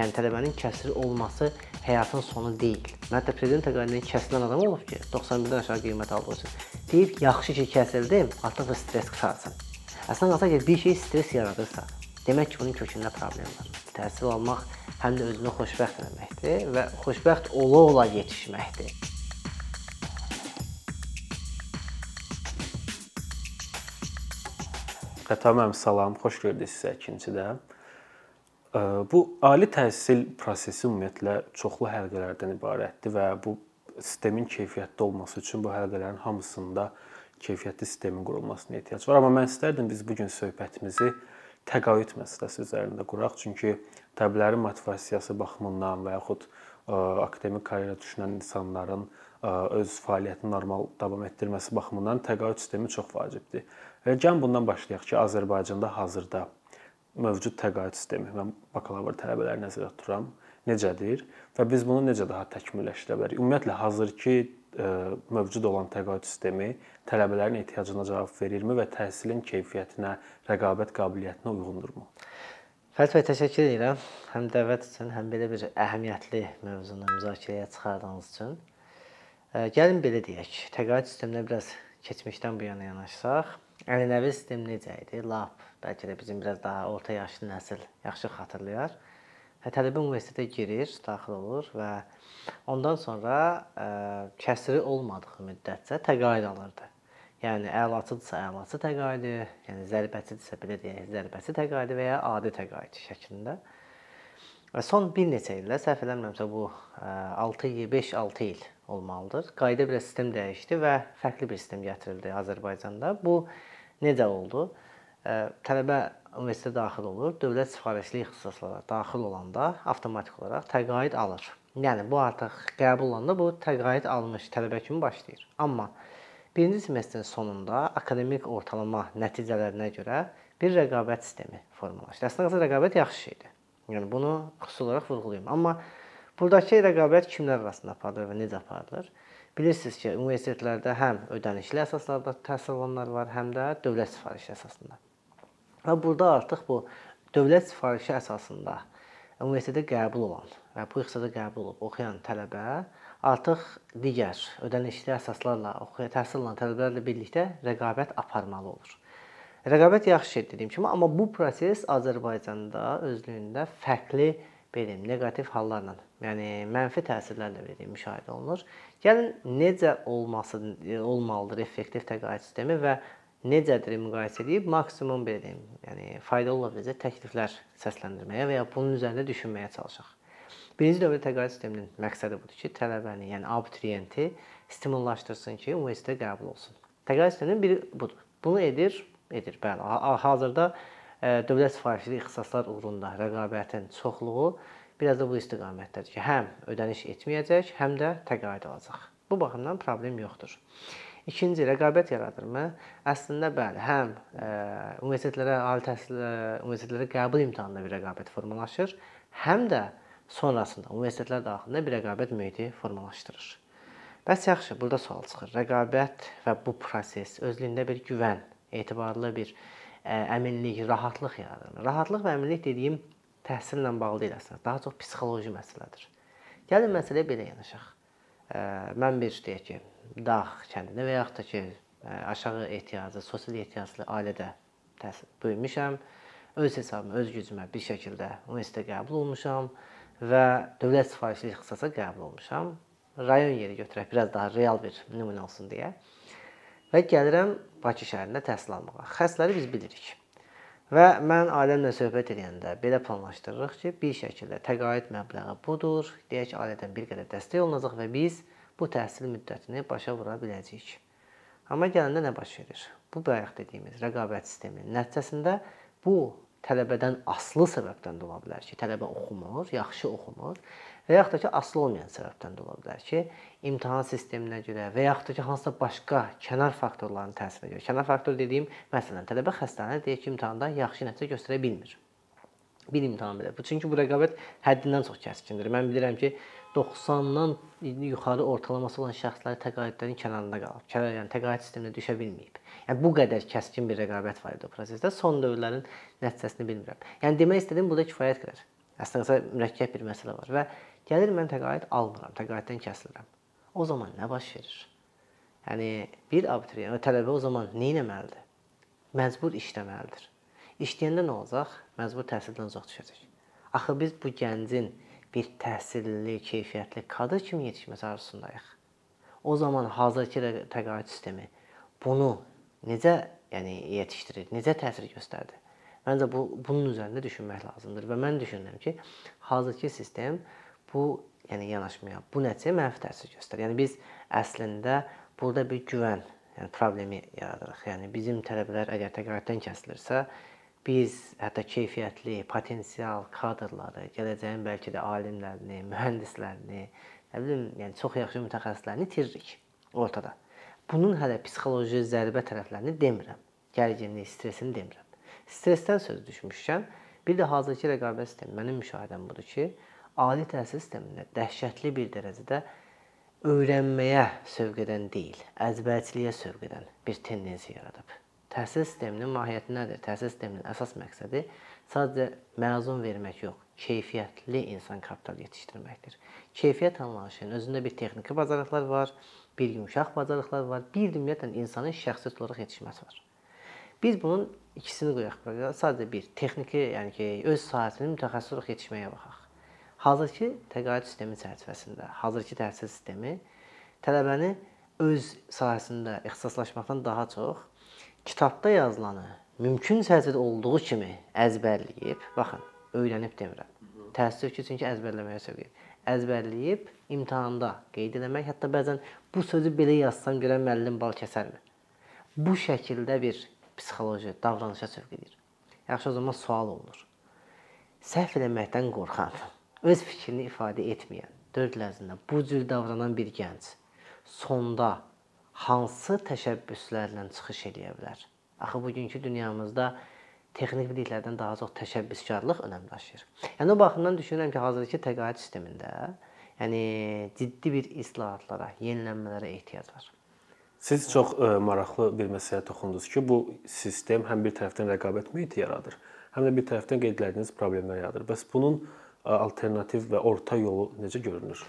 Yəni tələbənin kəsri olması həyatın sonu deyil. Hətta prezident təqaüdündən kəsilən adam olub ki, 91-dən aşağı qiymət aldığı üçün. Deyir, yaxşı ki, kəsildim, artıq da stres qısarsın. Əslində qalsa ki, bir şey stres yaradırsa, demək ki, bunun kökündə problem var. Təhsil almaq həm də özünü xoşbəxt etməkdir və xoşbəxt ola-ola yetişməkdir. Xətam müəllim salam, xoş gördük sizə ikincidə. Bu ali təhsil prosesi ümumiyyətlə çoxlu həlqələrdən ibarətdir və bu sistemin keyfiyyətli olması üçün bu həlqələrin hamısında keyfiyyətli sistemin qurulmasına ehtiyac var. Amma mən istərdim biz bu gün söhbətimizi təqaüd məsələsi üzərində quraq, çünki tələbələrin motivasiyası baxımından və yaxud akademik karyera düşünən insanların öz fəaliyyətini normal davam etdirməsi baxımından təqaüd sistemi çox vacibdir. Gəlin bundan başlayaq ki, Azərbaycanda hazırda mövcud təqaüd sistemi və bakalavr tələbələri nəzərdə tuturam necədir və biz bunu necə daha təkmilləşdirə bilərik? Ümumiyyətlə hazırki e, mövcud olan təqaüd sistemi tələbələrin ehtiyacına cavab verirmi və təhsilin keyfiyyətinə, rəqabət qabiliyyətinə uyğundurmu? Fərid bəy, təşəkkür edirəm. Həm dəvət üçün, həm belə bir əhəmiyyətli mövzunu müzakirəyə çıxardığınız üçün. E, gəlin belə deyək, təqaüd sisteminə biraz keçmişdən bu yana yanaşsaq, ənənəvi sistem necə idi? Lap bəlkə də bizim biraz daha orta yaşlı nəsil yaxşı xatırlayar. Hə, tələbə universitetə girir, daxil olur və ondan sonra ə, kəsri olmadığı müddətcə təqaüd alırdı. Yəni əlaçıdırsa əlaçı təqaüdü, yəni zərbəçidirsə belə deyək, zərbəçi təqaüdü və ya adi təqaüd şəklində. Və son bir neçə ildə səhv eləmirəmsə bu 6 il, 5-6 il olmalıdır. Qayda bir sistem dəyişdi və fərqli bir sistem gətirildi Azərbaycanda. Bu necə oldu? tələbə universitetə daxil olur, dövlət sifarişli ixtisaslara daxil olanda avtomatik olaraq təqaüd alır. Yəni bu artıq qəbul olanda bu təqaüd almış tələbə kimi başlayır. Amma birinci semestrin sonunda akademik ortalama nəticələrinə görə bir rəqabət sistemi formalaşır. Əslində rəqabət yaxşı şeydir. Yəni bunu xüsusi olaraq vurğulayım. Amma buradakı rəqabət kimlər arasında aparılır və necə aparılır? Bilirsiniz ki, universitetlərdə həm ödənişli əsaslarda təhsil alanlar var, həm də dövlət sifarişi əsasında. Və burada artıq bu dövlət sifarişi əsasında universitetə qəbul olan və bu ixtisasa qəbul olub oxuyan tələbə artıq digər ödənişli əsaslarla oxuyan təhsil alan tələbələrlə birlikdə rəqabət aparmalı olur. Rəqabət yaxşı şey dediyim kimi, amma bu proses Azərbaycanda özlüyündə fərqli belə neqativ hallarla, yəni mənfi təsirlərlə belə müşahidə olunur. Gəlin necə olması olmalıdır effektiv təqaüd sistemi və necədir müqayisə edib maksimum belə deyim, yəni faydalı ola biləcək təkliflər səsləndirməyə və ya bunun üzərində düşünməyə çalışaq. Birinci dövlət təqaüd sisteminin məqsədi budur ki, tələbəni, yəni abituriyenti stimullaşdırsın ki, universitetə qəbul olsun. Təqaüd sisteminin biri budur. Bunu edir, edir. Bəli, hazırda e, dövlət sifarişli ixtisaslar uğrunda rəqabətin çoxluğu biraz da bu istiqamətdədir ki, həm ödəniş etməyəcək, həm də təqaüd alacaq. Bu baxımdan problem yoxdur. İkinci, rəqabət yaradırmı? Əslində bəli, həm ə, universitetlərə, ali təhsil universitetlərə qəbul imtahanında bir rəqabət formalaşır, həm də sonrasında universitetlər daxilində bir rəqabət mühiti formalaşdırır. Bəs yaxşı, burada sual çıxır. Rəqabət və bu proses özlüyündə bir güvən, etibarlı bir e, əminlik, rahatlıq yaradır. Rahatlıq və əminlik dediyim təhsillə bağlı deyil əslində, daha çox psixoloji məsələdir. Gəlin məsələyə belə yanaşaq. Mən bir deyək ki, dağ kəndində və yaxud da ki, aşağı ehtiyaclı, sosial ehtiyaclı ailədə böyümüşəm. Öz hesabıma, öz gücümə bir şəkildə universitetə qəbul olmuşam və dövlət sifarişli ixtisasa qəbul olmuşam. Rayon yeri götürək, biraz daha real bir nümunə olsun deyə. Və gəlirəm Bakı şəhərində təhsil almağa. Xəstləri biz bilirik. Və mən ailəmlə söhbət edəndə belə planlaşdırırıq ki, bir şəkildə təqaüd məbləği budur. Deyək ki, ailədən bir qədər dəstək olunacaq və biz bu təhsil müddətini başa vura biləcəyik. Amma gələndə nə baş verir? Bu bayaq dediyimiz rəqabət sisteminin nəticəsində bu tələbədən aslı səbəbdən də ola bilər ki, tələbə oxumur, yaxşı oxumur və yaxud da ki, aslı olmayan səbəbdən də ola bilər ki, imtahan sisteminə görə və yaxud da ki, hansısa başqa kənar faktorların təsirinə görə. Kənar faktor dediyim, məsələn, tələbə xəstələnir, deyək ki, imtahanda yaxşı nəticə göstərə bilmir. Bir imtahan belə. Bu çünki bu rəqabət həddindən çox kəskindir. Mən bilirəm ki, 90-dan yuxarı ortalaması olan şəxslər təqaüdlərin kənarında qalıb. Yəni təqaüd sisteminə düşə bilməyib. Yəni bu qədər kəskin bir rəqabət var idi o prosesdə. Son dövrlərin nəticəsini bilmirəm. Yəni demək istədim burada kifayət qədər. Əslində mürəkkəb bir məsələ var və gəlir mən təqaüd almıram, təqaüddən kəsilirəm. O zaman nə baş verir? Yəni bir abituriyent, o tələbə o zaman nə etməlidir? Məcbur işləməlidir. İşləyəndə nə olacaq? Məcbur təhsildən uzaq düşəcək. Axı biz bu gəncin bir təhsilli, keyfiyyətli kadr kimi yetişməsi arzusundayıq. O zaman hazırki təqaüd sistemi bunu necə yəni yetişdirir, necə təsir göstərdi? Məncə bu bunun üzərində düşünmək lazımdır və mən düşünürəm ki, hazırki sistem bu yəni yanaşmaya, bu nəticəyə mənfi təsir göstərir. Yəni biz əslində burada bir güvən, yəni problemi yaradırıq. Yəni bizim tələbələr əgər təqaüddən kəsilirsə, biz hətta keyfiyyətli, potensial kadrları, gələcəyin bəlkə də alimlərini, mühəndislərini, nə bilim, yəni çox yaxşı mütəxəssislərini itiririk ortada. Bunun hələ psixoloji zərbə tərəflərini demirəm. Gərginlik, stresini demirəm. Stressdən söz düşmüşkən, bir də hazırki rəqabət sistemi mənim müşahidəm budur ki, ali təhsil sistemində dəhşətli bir dərəcədə öyrənməyə sövq edən deyil, əzbərçiliyə sövq edən bir tendensiya yaradıb. Təhsil sisteminin mahiyyəti nədir? Təhsil sisteminin əsas məqsədi sadəcə məzun vermək yox, keyfiyyətli insan kapitalı yetişdirməkdir. Keyfiyyət anlayışının özündə bir texniki bacarıqlar var, bir yumşaq bacarıqlar var, bir ümumiyyətlə insanın şəxsiyyət olaraq yetişməsi var. Biz bunun ikisini qoyaq bura. Sadəcə bir texniki, yəni ki, öz sahəsinin mütəxəssis olaraq yetişməyə baxaq. Hazırki təqaüd sistemi çərçivəsində, hazırki təhsil sistemi tələbəni öz sahəsində ixtisaslaşmaqdan daha çox kitabda yazılanı mümkün dərəcədə olduğu kimi əzbərləyib, baxın, öyrənib demirəm. Təəssüf ki, çünki əzbərləməyə sövq edir. Əzbərləyib imtahanda qeyd eləmək, hətta bəzən bu sözü belə yazsam görən müəllim bal kəsərmi? Bu şəkildə bir psixoloji davranışa sövq edir. Yaxşı o zaman sual olunur. Səhv eləməkdən qorxan, öz fikrini ifadə etməyən, dörd ləzində bu cür davranan bir gənc sonda hansı təşəbbüslərlə çıxış eləyə bilər? Axı bugünkü dünyamızda texnik biliklərdən daha çox təşəbbüskarlıq önəm daşıyır. Yəni o baxımdan düşünürəm ki, hazırki təqaüd sistemində yəni ciddi bir islahatlara, yenilənmələrə ehtiyac var. Siz çox ə, e, maraqlı bir məsələyə toxundunuz ki, bu sistem həm bir tərəfdən rəqabət mühiti yaradır, həm də bir tərəfdən qeyd etdiyiniz problemlər yaradır. Bəs bunun e, alternativ və orta yolu necə görünür?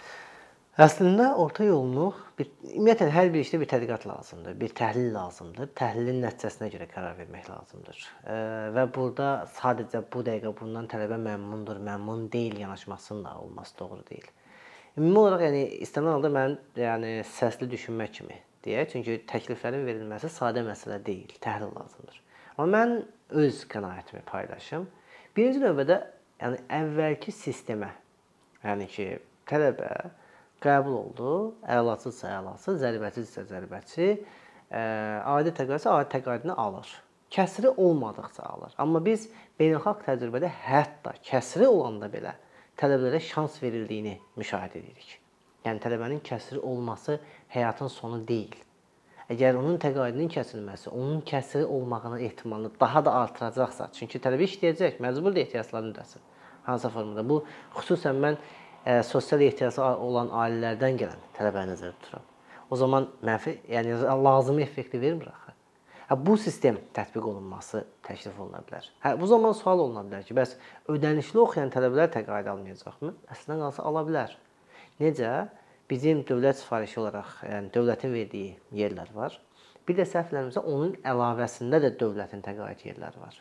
Əslində orta yolunu bir ümumiyyətlə hər bir işdə bir tədqiqat lazımdır, bir təhlil lazımdır. Təhlilin nəticəsinə görə qərar vermək lazımdır. E, və burada sadəcə bu dəqiqə bundan tələbə məmnundur, məmnun deyil yanaşmasının da olması doğru deyil. Ümumi olaraq yəni istənilən halda mən yəni səsli düşünmək kimi deyə, çünki təkliflərin verilməsi sadə məsələ deyil, təhlil lazımdır. Amma mən öz qənaətimi paylaşım. Birinci növbədə yəni əvvəlki sistemə, yəni ki, tələbə qəbul oldu. Əlasızsa əlası, zərbəsizsə zərbəçi, adi təqaüdsə adi təqaüdünü alır. Kəsri olmadıqca alır. Amma biz beynəlxalq təcrübədə hətta kəsri olanda belə tələbələrə şans verildiyini müşahidə edirik. Yəni tələbənin kəsri olması həyatın sonu deyil. Əgər onun təqaüdünün kəsilməsi onun kəsri olmağının ehtimalını daha da artıracaqsa, çünki tələbə işləyəcək, məcburdur ehtiyaclarını ödəsin. Hansısa formada. Bu xüsusən mən ə, sosial ehtiyacı olan ailələrdən gələn tələbə nəzərdə tuturam. O zaman mənfi, yəni lazımi effekti vermir axı. Hə bu sistem tətbiq olunması təklif oluna bilər. Hə bu zaman sual oluna bilər ki, bəs ödənişli oxuyan tələbələr təqaüd almayacaqmı? Əslində qalsa ala bilər. Necə? Bizim dövlət sifarişi olaraq, yəni dövlətin verdiyi yerlər var. Bir də səhvlərimizə onun əlavəsində də dövlətin təqaüd yerləri var.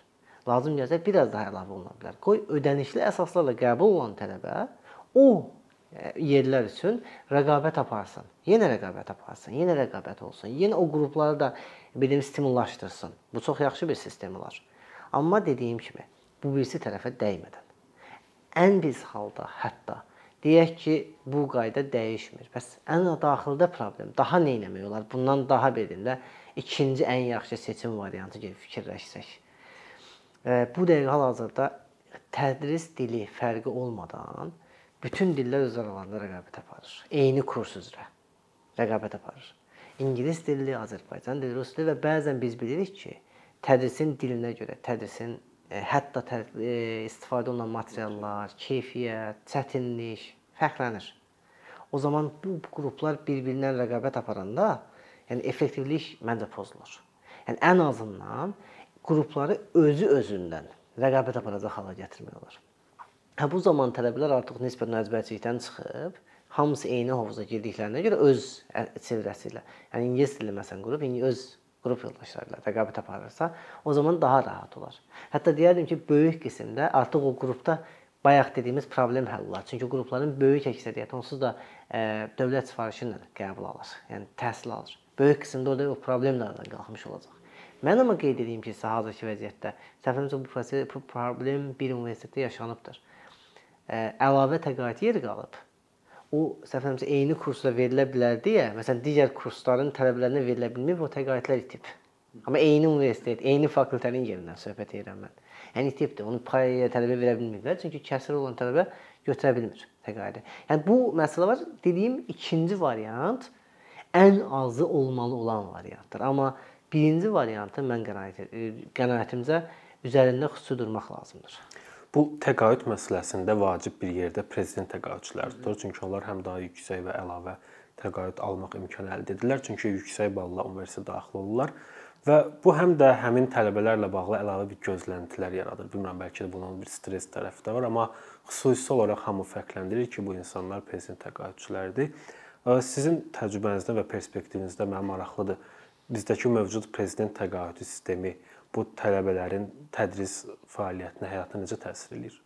Lazım gəlsə biraz daha əlavə oluna bilər. Qoy ödənişli əsaslarla qəbul olunan tələbə o e, yerlər üçün rəqabət aparsın. Yenə rəqabət aparsın, yenə rəqabət olsun. Yenə o qrupları da bilim stimullaşdırsın. Bu çox yaxşı bir sistem olar. Amma dediyim kimi, bu birisi tərəfə dəymədən. Ən pis halda hətta deyək ki, bu qayda dəyişmir. Bəs ən daxildə problem, daha nə etmək olar? Bundan daha birində ikinci ən yaxşı seçim variantı kimi fikirləşsək. E, bu dəqiqə hal-hazırda tədris dili fərqi olmadan bütün dillər öz aralarında rəqabət aparır. Eyni kurs üzrə rəqabət aparır. İngilis dili, Azərbaycan dili, rus dili və bəzən biz bilirik ki, tədrisin dilinə görə, tədrisin hətta tə, e, istifadə olunan materiallar, keyfiyyət, çətinlik fərqlənir. O zaman bu qruplar bir-birinə rəqabət aparanda, yəni effektivlik məncə pozulur. Yəni ən azından qrupları özü özündən rəqabət aparacaq hala gətirmək olar. Hə bu zaman tələbələr artıq nisbətən əzbərçilikdən çıxıb, hamısı eyni hovuza girdiklərinə görə öz çevrəsi ilə, yəni ingilis dili məsələn qrup, indi öz qrup yoldaşları ilə rəqabət aparırsa, o zaman daha rahat olar. Hətta deyərdim ki, böyük qismdə artıq o qrupda bayaq dediyimiz problem həll olar. Çünki qrupların böyük əksəriyyəti onsuz da ə, dövlət sifarişi ilə qəbul alır. Yəni təhsil alır. Böyük qismdə orada o problem də aradan qalxmış olacaq. Mən amma qeyd edeyim ki, hazırki vəziyyətdə səhvimizə bu proses bu problem bir universitetdə yaşanıbdır əlavə təqaüd yeri qalıb. O səhvimsə eyni kursda verilə bilər deyə, məsələn digər kursların tələbələrinə verilə bilmir, o təqaüdlər itib. Amma eyni universitet, eyni fakültənin yerindən söhbət edirəm mən. Yəni itibdir. Onu paya tələbə verə bilmirlər, çünki kəsr olan tələbə götürə bilmir təqaüdü. Yəni bu məsələ var. Dediyim ikinci variant ən azı olmalı olan variantdır. Amma birinci variantı mən qənaət qənaətimcə üzərində xüsusi durmaq lazımdır. Bu təqaüd məsələsində vacib bir yerdə prezident təqaüdçüləridir. Çünki onlar həm daha yüksək və əlavə təqaüd almaq imkanı əldə edirlər. Çünki yüksək balla universitetə daxil olurlar və bu həm də həmin tələbələrlə bağlı əlavə bir gözləntilər yaradır. Bilmirəm, bəlkə də bunun bir stress tərəfi də var, amma xüsusi olaraq hamı fərqləndirir ki, bu insanlar prezident təqaüdçüləridir. Sizin təcrübənizdə və perspektivinizdə mənim maraqlıdır. Bizdəki mövcud prezident təqaüdü sistemi bu tələbələrin tədris fəaliyyətinə, həyatına necə təsir eləyir?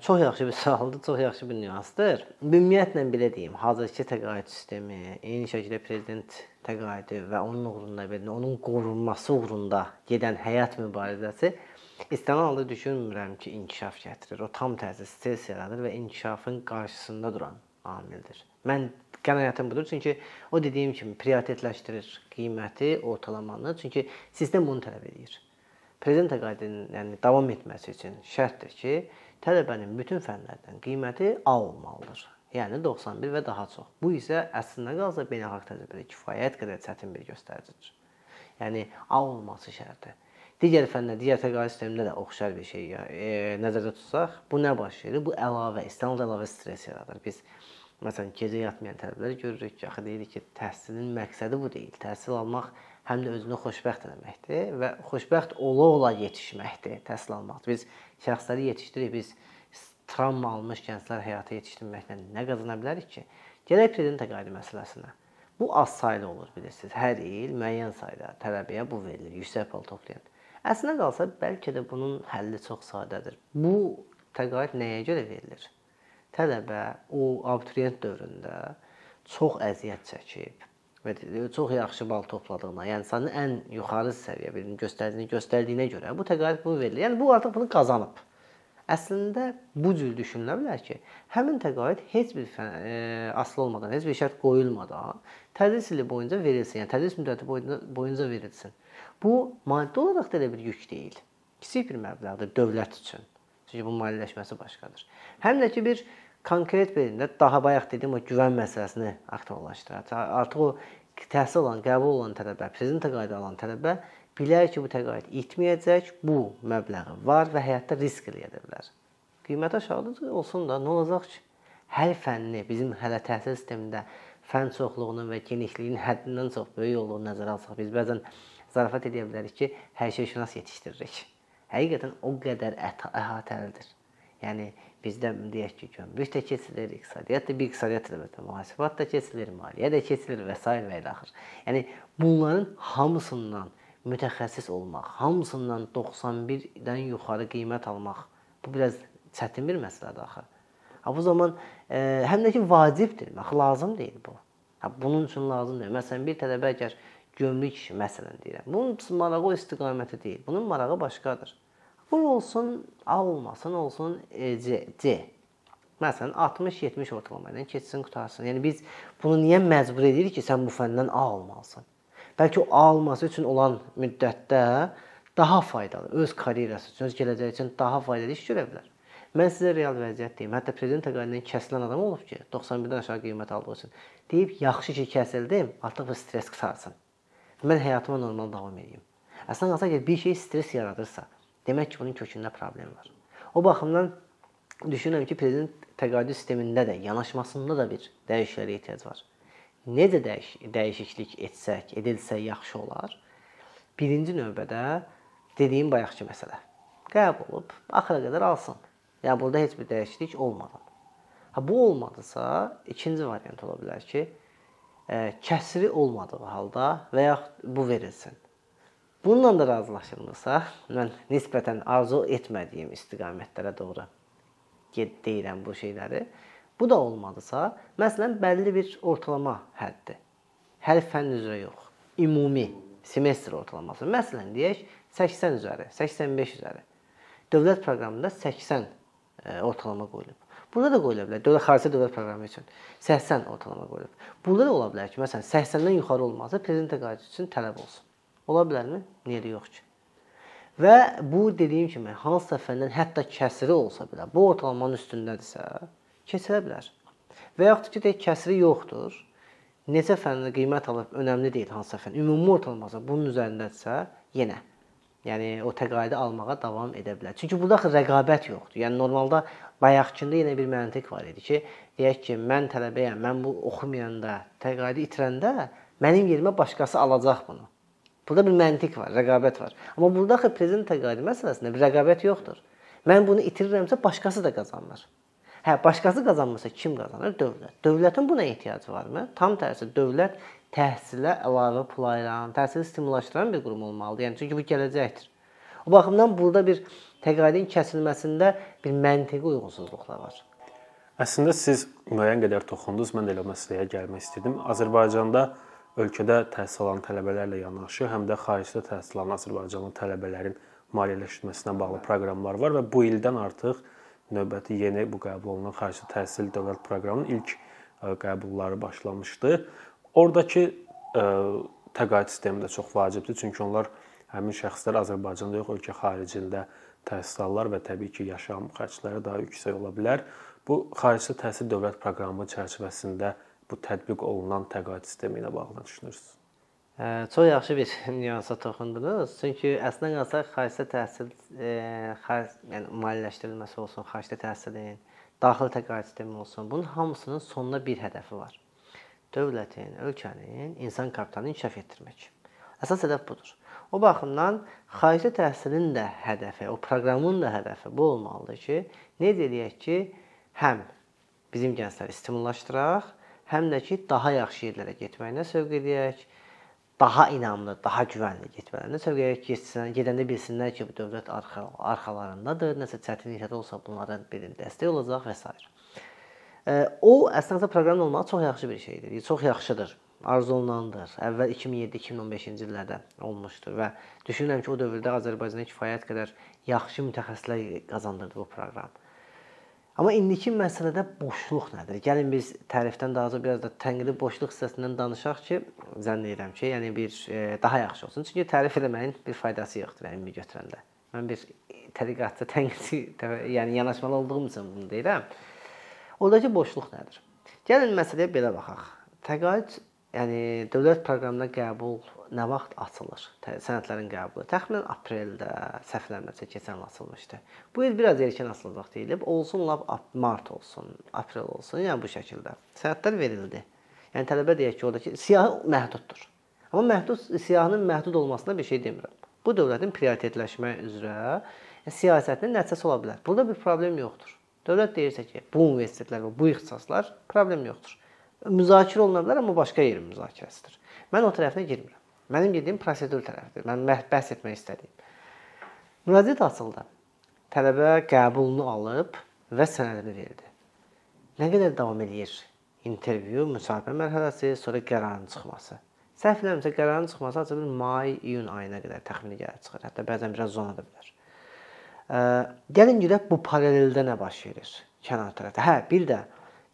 Çox yaxşı bir sualdır, çox yaxşı bir nüansdır. Ümumiyyətlə belə deyim, hazırki təqaüd sistemi, eyni şəkildə prezident təqaüdü və onun uğrunda belə, onun qorunması uğrunda gedən həyat mübarizəsi istənilən halda düşünmürəm ki, inkişaf gətirir. O tam tərsi stres yaradır və inkişafın qarşısında duran amildir. Mən qənaətim budur. Çünki o dediyim kimi prioritetləşdirir qiyməti, ortalamanı. Çünki sistem bunu tələb edir. Prezident təqaüdünün yəni davam etməsi üçün şərtdir ki, tələbənin bütün fənlərdən qiyməti A olmalıdır. Yəni 91 və daha çox. Bu isə əslində qalsa beynəlxalq təcrübədə kifayət qədər çətin bir göstəricidir. Yəni A olması şərti. Digər fənlər, digər təqaüd sistemində də oxşar bir şey e, nəzərdə tutsaq, bu nə baş verir? Bu əlavə, istənilən əlavə stres yaradır. Biz məsələn gecə yatmayan tələbələr görürük ki, axı deyirik ki, təhsilin məqsədi bu deyil. Təhsil almaq həm də özünü xoşbəxt etməkdir və xoşbəxt ola-ola yetişməkdir, təhsil almaqdır. Biz şəxsləri yetişdiririk, biz travma almış gənclər həyata yetişdirməklə nə qazana bilərik ki? Gələk prezident təqaüdü məsələsinə. Bu az saylı olur bilirsiniz. Hər il müəyyən sayda tələbəyə bu verilir, yüksək bal toplayan. Əslində qalsa bəlkə də bunun həlli çox sadədir. Bu təqaüd nəyə görə verilir? Tələbə o abituriyent dövründə çox əziyyət çəkib, və çox yaxşı bal topladığına, yəni sənin ən yuxarı səviyyə birini göstərdiyini göstərdiyinə görə bu təqaüd bu verilir. Yəni bu artıq bunu qazanıb. Əslində bu cür düşünülə bilər ki, həmin təqaüd heç bir e, asılı olmadan, heç bir şərt qoyulmadan tədris ili boyunca verilsin. Yəni tədris müddəti boyunca, boyunca verilsin. Bu maddi olaraq da elə bir yük deyil. Kiçik bir məbləğdir dövlət üçün. Çünki bu maliyyələşməsi başqadır. Həm də ki bir konkret birində daha bayaq dediyim o güvən məsələsini aktuallaşdırır. Artıq o təhsil alan, qəbul olan tələbə, prezident təqaüdü alan tələbə bilər ki, bu təqaüd itməyəcək, bu məbləği var və həyatda risk eləyə bilər. Qiymət aşağıdır olsun da nə olacaq ki? Hər fənni bizim hələ təhsil sistemində fənn çoxluğunun və genişliyinin həddindən çox böyük olduğunu nəzərə alsaq, biz bəzən zarafat edə bilərik ki, hər şey şünas yetişdiririk. Həqiqətən o qədər əhatəlidir. Yəni bizdə deyək ki, gömrük də keçilir, iqtisadiyyat da bir iqtisadiyyat əlbəttə, mühasibat da keçilir, maliyyə də keçilir və s. və ilə axır. Yəni bunların hamısından mütəxəssis olmaq, hamısından 91-dən yuxarı qiymət almaq bu biraz çətin bir məsələdir axı. Ha bu zaman e, həm də ki vacibdir, axı lazım deyil bu. Ha bunun üçün lazım deyil. Məsələn bir tələbə əgər gömrük məsələn deyirəm. Bunun marağı o istiqaməti deyil. Bunun marağı başqadır. Bu olsun A olmasın, olsun e, C. C. Məsələn 60-70 ortalama ilə keçsin, qutarsın. Yəni biz bunu niyə məcbur edirik ki, sən bu fəndən A almalısan? Bəlkə o A alması üçün olan müddətdə daha faydalı, öz karyerası üçün, öz gələcəyi üçün daha faydalı iş görə bilər. Mən sizə real vəziyyət deyim. Hətta prezident təqaüdündən kəsilən adam olub ki, 91-dən aşağı qiymət aldığı üçün. Deyib, yaxşı ki, kəsildim, artıq bu stres qısarsın. Mən həyatıma normal davam edeyim. Əslində qalsa bir şey stres yaradırsa, Demək ki, bunun kökündə problem var. O baxımdan düşünürəm ki, prezident təqaüdü sistemində də, yanaşmasında da bir dəyişikliyə ehtiyac var. Necə dəyiş dəyişiklik etsək, edilsə yaxşı olar? Birinci növbədə dediyim bayaqçı məsələ. Qəbul olub axıra qədər alsın. Yəni burada heç bir dəyişiklik olmadan. Ha bu olmadısa, ikinci variant ola bilər ki, ə, kəsri olmadığı halda və ya bu verilsin. Bununla da razılaşılmırsa, mən nisbətən arzu etmədiyim istiqamətlərə doğru deyirəm bu şeyləri. Bu da olmadısa, məsələn, bəlli bir ortalama həddir. Hər fənn üzrə yox, ümumi semestr ortalaması. Məsələn, deyək 80 üzəri, 85 üzəri. Dövlət proqramında 80 ə, ortalama qoyulub. Burada da qoyula bilər. Dövlət xarici dövlət proqramı üçün 80 ortalama qoyulub. Burada da ola bilər ki, məsələn, 80-dən yuxarı olması prezident təqaüdü üçün tələb olsun. Ola bilərmi? Niyə də yox ki? Və bu dediyim kimi hansısa fəndən hətta kəsiri olsa belə, bu ortalamanın üstündədirsə, keçirə bilər. Və yaxud ki, deyək kəsiri yoxdur. Neçə fəndə qiymət alıb önəmli deyil hansısa fənn. Ümumi ortalaması bunun üzərindədirsə, yenə yəni o təqaüdü almağa davam edə bilər. Çünki burada axı rəqabət yoxdur. Yəni normalda bayaqkında yenə bir məntiq var idi ki, deyək ki, mən tələbəyəm, mən bu oxumayanda, təqaüdü itirəndə mənim yerimə başqası alacaq bunu. Burada bir məntiq var, rəqabət var. Amma burada axı prezident təqaüdü məsələsində bir rəqabət yoxdur. Mən bunu itirirəmsə başqası da qazanır. Hə, başqası qazanmasa kim qazanır? Dövlət. Dövlətin buna ehtiyacı varmı? Tam tərsi dövlət təhsilə əlavə pul ayıran, təhsili stimullaşdıran bir qurum olmalıdır. Yəni çünki bu gələcəkdir. O baxımdan burada bir təqaüdün kəsilməsində bir məntiqi uyğunsuzluqlar var. Əslində siz müəyyən qədər toxundunuz. Mən də elə məsələyə gəlmək istədim. Azərbaycanda ölkədə təhsil alan tələbələrlə yanaşı, həm də xaricdə təhsil alan Azərbaycanlı tələbələrin maliyyələşdirilməsinə bağlı proqramlar var və bu ildən artıq növbəti yeni bu qəbul olunan xarici təhsil dövlət proqramının ilk qəbulları başlamışdı. Oradakı ə, təqaüd sistemi də çox vacibdir, çünki onlar həmin şəxslər Azərbaycanda yox, ölkə xaricində təhsil alırlar və təbii ki, yaşam xərcləri daha yüksək ola bilər. Bu xarici təhsil dövlət proqramı çərçivəsində bu tətbiq olunan təqaüd sistemi ilə bağlı düşünürsüz? Çox yaxşı bir nüansa toxundunuz. Çünki əslində qalsaq xarici təhsil e, xaric, yəni maliyyələşdirilməsi olsun, xarici təhsilin, daxili təqaüd sistemi olsun, bunun hamısının sonunda bir hədəfi var dövlətin, ölkənin insan kapitalını inkişaf etdirmək. Əsas hədəf budur. O baxımdan xarici təhsilin də hədəfi, o proqramın da hədəfi bu olmalıdır ki, necə eləyək ki, həm bizim gəncləri stimullaşdıraq, həm də ki, daha yaxşı yerlərə getməyinə sövq edək, daha inamlı, daha güvənli sövq edək ki, gedəndə bilsinlər ki, bu dövlət arxa, arxalarındadır, nəsə çətinliklər olsa bunların birində dəstək olacaq və s. O əslində proqram olmağı çox yaxşı bir şeydir. Çox yaxşıdır. Arzu olunandır. Əvvəl 2007-2015-ci illərdə olmuşdur və düşünürəm ki, o dövrdə Azərbaycanda kifayət qədər yaxşı mütəxəssislər qazandırdı bu proqram. Amma indiki məsələdə boşluq nədir? Gəlin biz tərifdən daha çox biraz da tənqidi boşluq hissəsindən danışaq ki, zənn edirəm ki, yəni bir e, daha yaxşı olsun. Çünki tərif eləməyin bir faydası yoxdur ümumi götürəndə. Mən bir təriqatçı, tənqidçi, yəni yanaşmalı olduğum üçün bunu deyirəm. Oradakı boşluq nədir? Gəlin məsələyə belə baxaq. Təqaüd, yəni dövlət proqramına qəbul nə vaxt açılır? Sənədlərin qəbulu təxminən apreldə səhvləmirəmsə keçən il açılmışdı. Bu il biraz erkən açılacaq deyilib. Olsun lap mart olsun, aprel olsun, yəni bu şəkildə. Sənədlər verildi. Yəni tələbə deyək ki, oradakı siyahı məhduddur. Amma məhdud siyahının məhdud olmasına bir şey demirəm. Bu dövlətin prioritetləşmə üzrə yəni, siyasətinin nəticəsi ola bilər. Burada bir problem yoxdur. Dövlət deyirsə ki, bu universitetlər və bu ixtisaslar problem yoxdur. Müzakirə oluna bilər, amma başqa yerin müzakirəsidir. Mən o tərəfinə girmirəm. Mənim gediyim prosedur tərəfdir. Mən bəhs etmək istədiyim. Müraciət açıldı. Tələbə qəbulunu alıb və sənədini verdi. Nə qədər davam eləyir? İntervyu, müsahibə mərhələsi, sonra qərarın çıxması. Səhv eləmirəmsə qərarın çıxması açılır may, iyun ayına qədər təxmini gəlir çıxır. Hətta bəzən biraz zona da bilər. Gəlin görək bu paraleldə nə baş verir kənar tərəfdə. Hə, bir də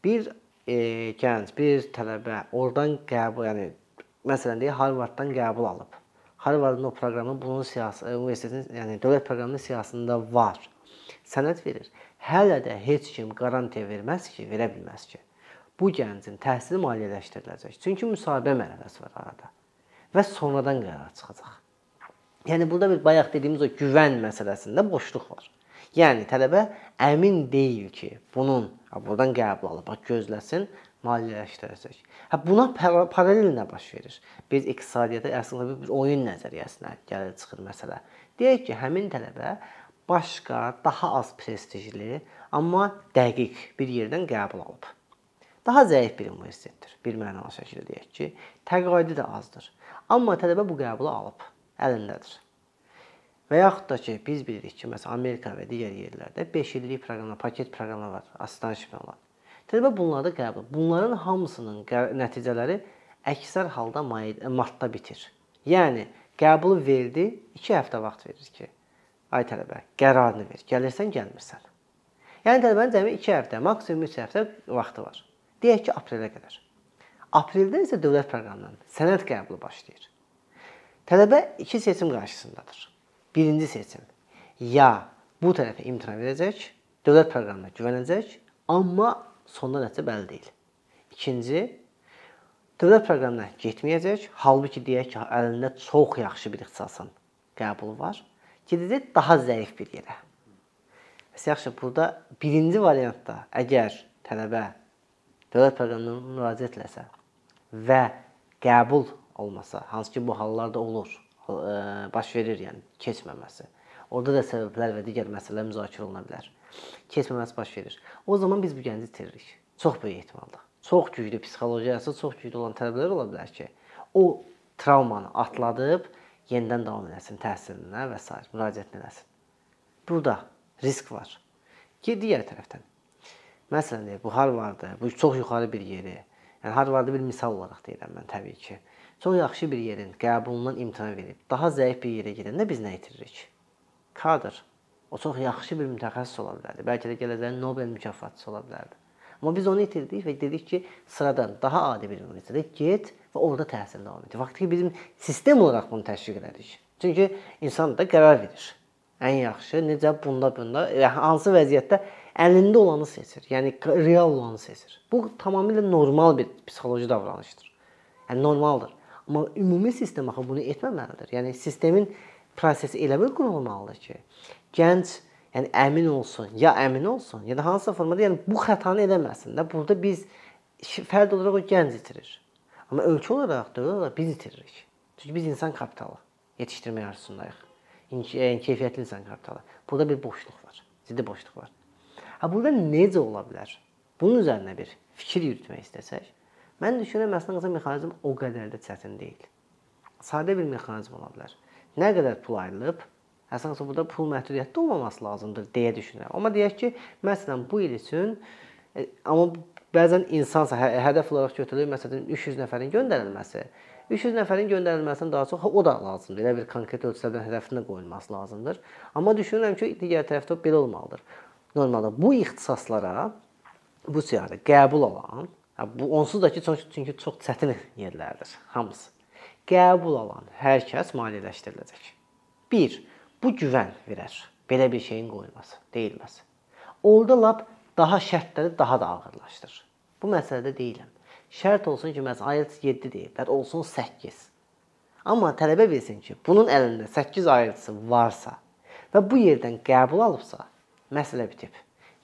bir e, gənc, bir tələbə oradan qəbul, yəni məsələn deyək Harvarddan qəbul alıb. Harvardın o proqramı bunun siyasi universitetin, yəni dövlət proqramının siyasətində var. Sənəd verir. Hələ də heç kim qarantiya verməz ki, verə bilməz ki, bu gəncin təhsili maliyyələşdiriləcək. Çünki müsahibə mərhələsi var arada və sonradan qərar çıxacaq. Yəni burada bir bayaq dediyimiz o güvən məsələsində boşluq var. Yəni tələbə əmin deyil ki, bunun burdan qəbul alıb, bax gözləsin, maliyyələşdirəcək. Hə buna paralel nə baş verir? Biz iqtisadiyyata əslində bir oyun nəzəriyyəsinə gəlir çıxır məsələ. Deyək ki, həmin tələbə başqa, daha az prestijli, amma dəqiq bir yerdən qəbul alıb. Daha zəif bir universitetdir. Bir mənalı şəkildə deyək ki, təqaüdü də azdır. Amma tələbə bu qəbulu alıb, əlindədir. Və yaxud da ki, biz bilirik ki, məsələn Amerika və digər yerlərdə 5 illik proqramlar, paket proqramlar var, assistantship olan. Tələbə bunları qəbul. Bunların hamısının nəticələri əksər halda martda bitir. Yəni qəbulu verdi, 2 həftə vaxt verir ki, ay tələbə, qərarını ver. Gəlirsən, gəlmirsən. Yəni tələbənin cəmi 2 həftə, maksimum 3 həftə vaxtı var. Deyək ki, aprelə qədər. Apreldə isə dövlət proqramından sənəd qəbulu başlayır. Tələbə iki seçim qarşısındadır. Birinci seçim ya bu tərəfə imtahan verəcək, dövlət proqramına güvənəcək, amma sonda nəticə bəlli deyil. İkinci dövlət proqramına getməyəcək, halbuki deyək ki, əlində çox yaxşı bir ixtisasın qəbulu var. Gedəcək daha zəif bir yerə. Bəs yaxşı, burada birinci variantda əgər tələbə dövlət proqramına müraciət etsə və qəbul olmasa, hansı ki bu hallarda olur, baş verir, yəni keçməməsi. Orada da səbəblər və digər məsələlər müzakirə oluna bilər. Keçməməsi baş verir. O zaman biz bu gənci itiririk. Çox böyük ehtimalla. Çox güclü psixologiyası çox güclü olan tələbələr ola bilər ki, o travmanı atladıb yenidən davam eləsin təhsilinə və s. müraciət eləsin. Burada risk var. Ki digər tərəfdən Məsələn, bu Harvarddır, bu çox yuxarı bir yeri. Yəni Harvardı bir misal olaraq deyirəm mən təbii ki. Çox yaxşı bir yerin qəbulundan imtahan verib daha zəif bir yerə gedəndə biz nə itiririk? Kadr. O çox yaxşı bir mütəxəssis ola bilərdi. Bəlkə də gələcəyin Nobel mükafatçısı ola bilərdi. Amma biz onu itirdik və dedik ki, sıradan daha adi bir universitetə get və orada təhsil davam et. Vaxtı ki bizim sistem olaraq bunu təşviq elədik. Çünki insan da qərar verir. Ən yaxşı necə bunda bunda hansı vəziyyətdə əlində olanı seçir. Yəni real olanı seçir. Bu tamamilə normal bir psixoloji davranışdır. Yəni normaldır. Amma ümumi sistem axı bunu etməməlidir. Yəni sistemin prosesi elə bir qurulmalıdır ki, gənc yəni əmin olsun, ya əmin olsun, ya da hansısa formada yəni bu xətanı eləməsin də. Burada biz fərd olaraq o gənc itirir. Amma ölkə olaraq, dövlət olaraq biz itiririk. Çünki biz insan kapitalı yetişdirmək arzusundayıq. Yəni keyfiyyətli insan kapitalı. Burada bir boşluq var. Ciddi boşluq var. Ha burada necə ola bilər? Bunun üzərinə bir fikir yürütmək istəsək, mən düşünürəm əslində mexanizm o qədər də çətin deyil. Sadə bir mexanizm ola bilər. Nə qədər pul ayrılıb, əsasən burada pul məhdudiyyətli olmaması lazımdır deyə düşünürəm. Amma deyək ki, məsələn bu il üçün e, amma bəzən insansa hə, hədəf olaraq götürülür, məsələn 300 nəfərin göndərilməsi. 300 nəfərin göndərilməsindən daha çox o da lazımdır. Elə bir konkret ölçülərdən hədəfinə qoyulması lazımdır. Amma düşünürəm ki, digər tərəfdə belə olmalıdır normalda bu ixtisaslara bu siyahıda qəbul alan, bu onsuz da ki, çünki çox çətin yerlərdir hamısı. Qəbul alan hər kəs maliyyələşdiriləcək. 1. Bu güvən verər. Belə bir şeyin qoyulması, deyilməsi. Orda lap daha şərtləri daha da ağırlaşdırır. Bu məsələdə deyiləm. Şərt olsun ki, məs IELTS 7 deyiblər, olsun 8. Amma tələbə bilsin ki, bunun əlində 8 IELTS varsa və bu yerdən qəbul alıbsa, məsələ bitib.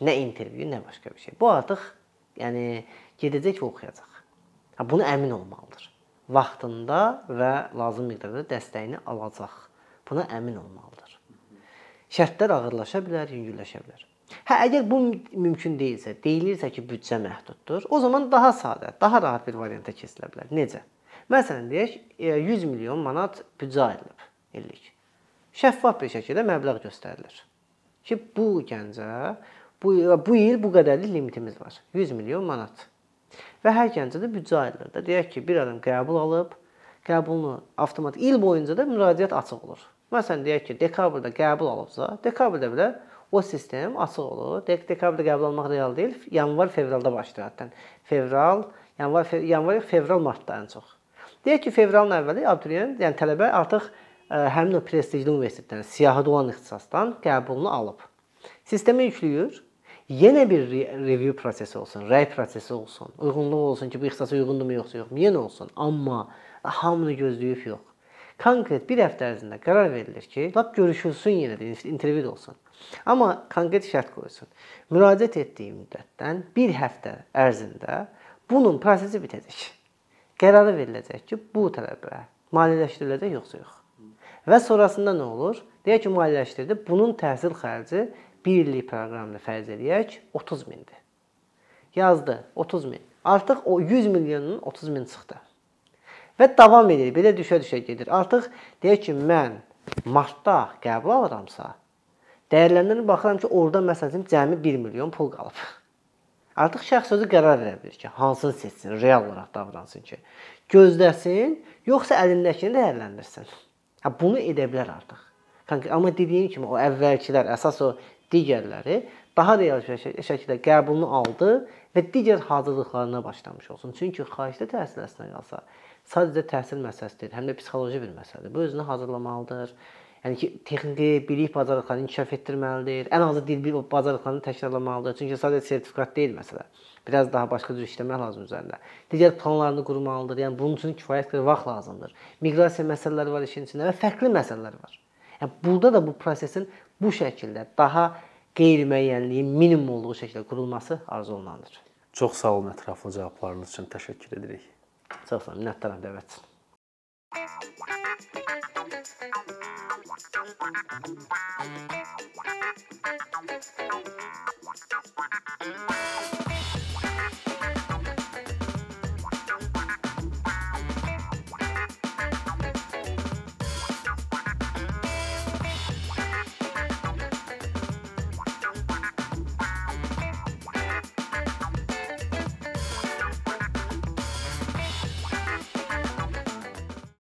Nə intervyu, nə başqa bir şey. Bu artıq yəni gedəcək və oxuyacaq. Ha bunu əmin olmalıdır. Vaxtında və lazım miqdarda dəstəyini alacaq. Buna əmin olmalıdır. Şərtlər ağırlaşa bilər, yüngülləşə bilər. Hə, əgər bu mümkün deyilsə, deyilirsə ki, büdcə məhduddur, o zaman daha sadə, daha rahat bir varianta keçilə bilər. Necə? Məsələn, deyək, 100 milyon manat büdcə ayrılıb illik. Şəffaf bir şəkildə məbləğ göstərilir ki, bu gəncə bu bu il bu qədərlik limitimiz var. 100 milyon manat. Və hər gəncə də büdcə ayrılır da. Deyək ki, bir adam qəbul alıb, qəbulunu avtomatik il boyunca da müraciət açıq olur. Məsələn, deyək ki, dekabrda qəbul alıbsa, dekabrda belə o sistem açıq olur. Dek dekabrda qəbul almaq real deyil, yanvar, fevralda başlayır hətta. Fevral, yanvar, fe yanvar, fevral, martda ən çox. Deyək ki, fevralın əvvəli abituriyent, yəni tələbə artıq həmin o prestijli universitetdən, siyahıda olan ixtisasdan qəbulunu alıb. Sistemə yükləyir. Yenə bir review prosesi olsun, rəy prosesi olsun. Uyğunluq olsun ki, bu ixtisasa uyğundurmu yoxsa yox. Yenə olsun. Amma hamını gözləyib yox. Konkret bir həftə ərzində qərar verilir ki, lap görüşülsün yenə də, intervyu olsun. Amma konkret şərt qoyulsun. Müraciət etdiyi müddətdən bir həftə ərzində bunun prosesi bitəcək. Qərarı veriləcək ki, bu tələbə maliyyələşdiriləcək yoxsa yox. Və sonrasında nə olur? Deyək ki, maliyyələşdirdi. Bunun təhsil xərci 1 illik proqramını fərz eləyək 30 mindir. Yazdı 30 min. Artıq o 100 milyonun 30 min çıxdı. Və davam edir. Belə düşə-düşə gedir. Artıq deyək ki, mən martda qəbul alıramsa, dəyərləndirib baxıram ki, orada məsələn cəmi 1 milyon pul qalıb. Artıq şəxs özü qərar verə bilir ki, hansını seçsin, real olaraq davransın ki, gözləsin, yoxsa əlindəkini dəyərləndirsin. Ha bunu edə bilər artıq. Amma dediyim kimi o əvvəlkilər, əsas o digərləri daha real şəkildə qəbulunu aldı və digər hazırlıqlarına başlamış olsun. Çünki xaricdə təhsil əsnə qalsa, sadəcə təhsil məsələsi deyil, həm də psixoloji bir məsələdir. Bu özünü hazırlamalıdır. Yəni ki, texniki bilik bacarıqlarını inkişaf etdirməlidir. Ən azı dil bilik bacarıqlarını təkrarlamalıdır. Çünki sadəcə sertifikat deyil məsələ. Biraz daha başqa cür işləmək lazım üzərində. Digər planlarını qurmalıdır. Yəni bunun üçün kifayət qədər vaxt lazımdır. Miqrasiya məsələləri var işin içində və fərqli məsələlər var. Yəni burada da bu prosesin bu şəkildə daha qeyri-müəyyənliyin minimum olduğu şəkildə qurulması arzu olunandır. Çox sağ olun ətraflı cavablarınız üçün təşəkkür edirik. Çox sağ olun, minnətdaram dəvət üçün.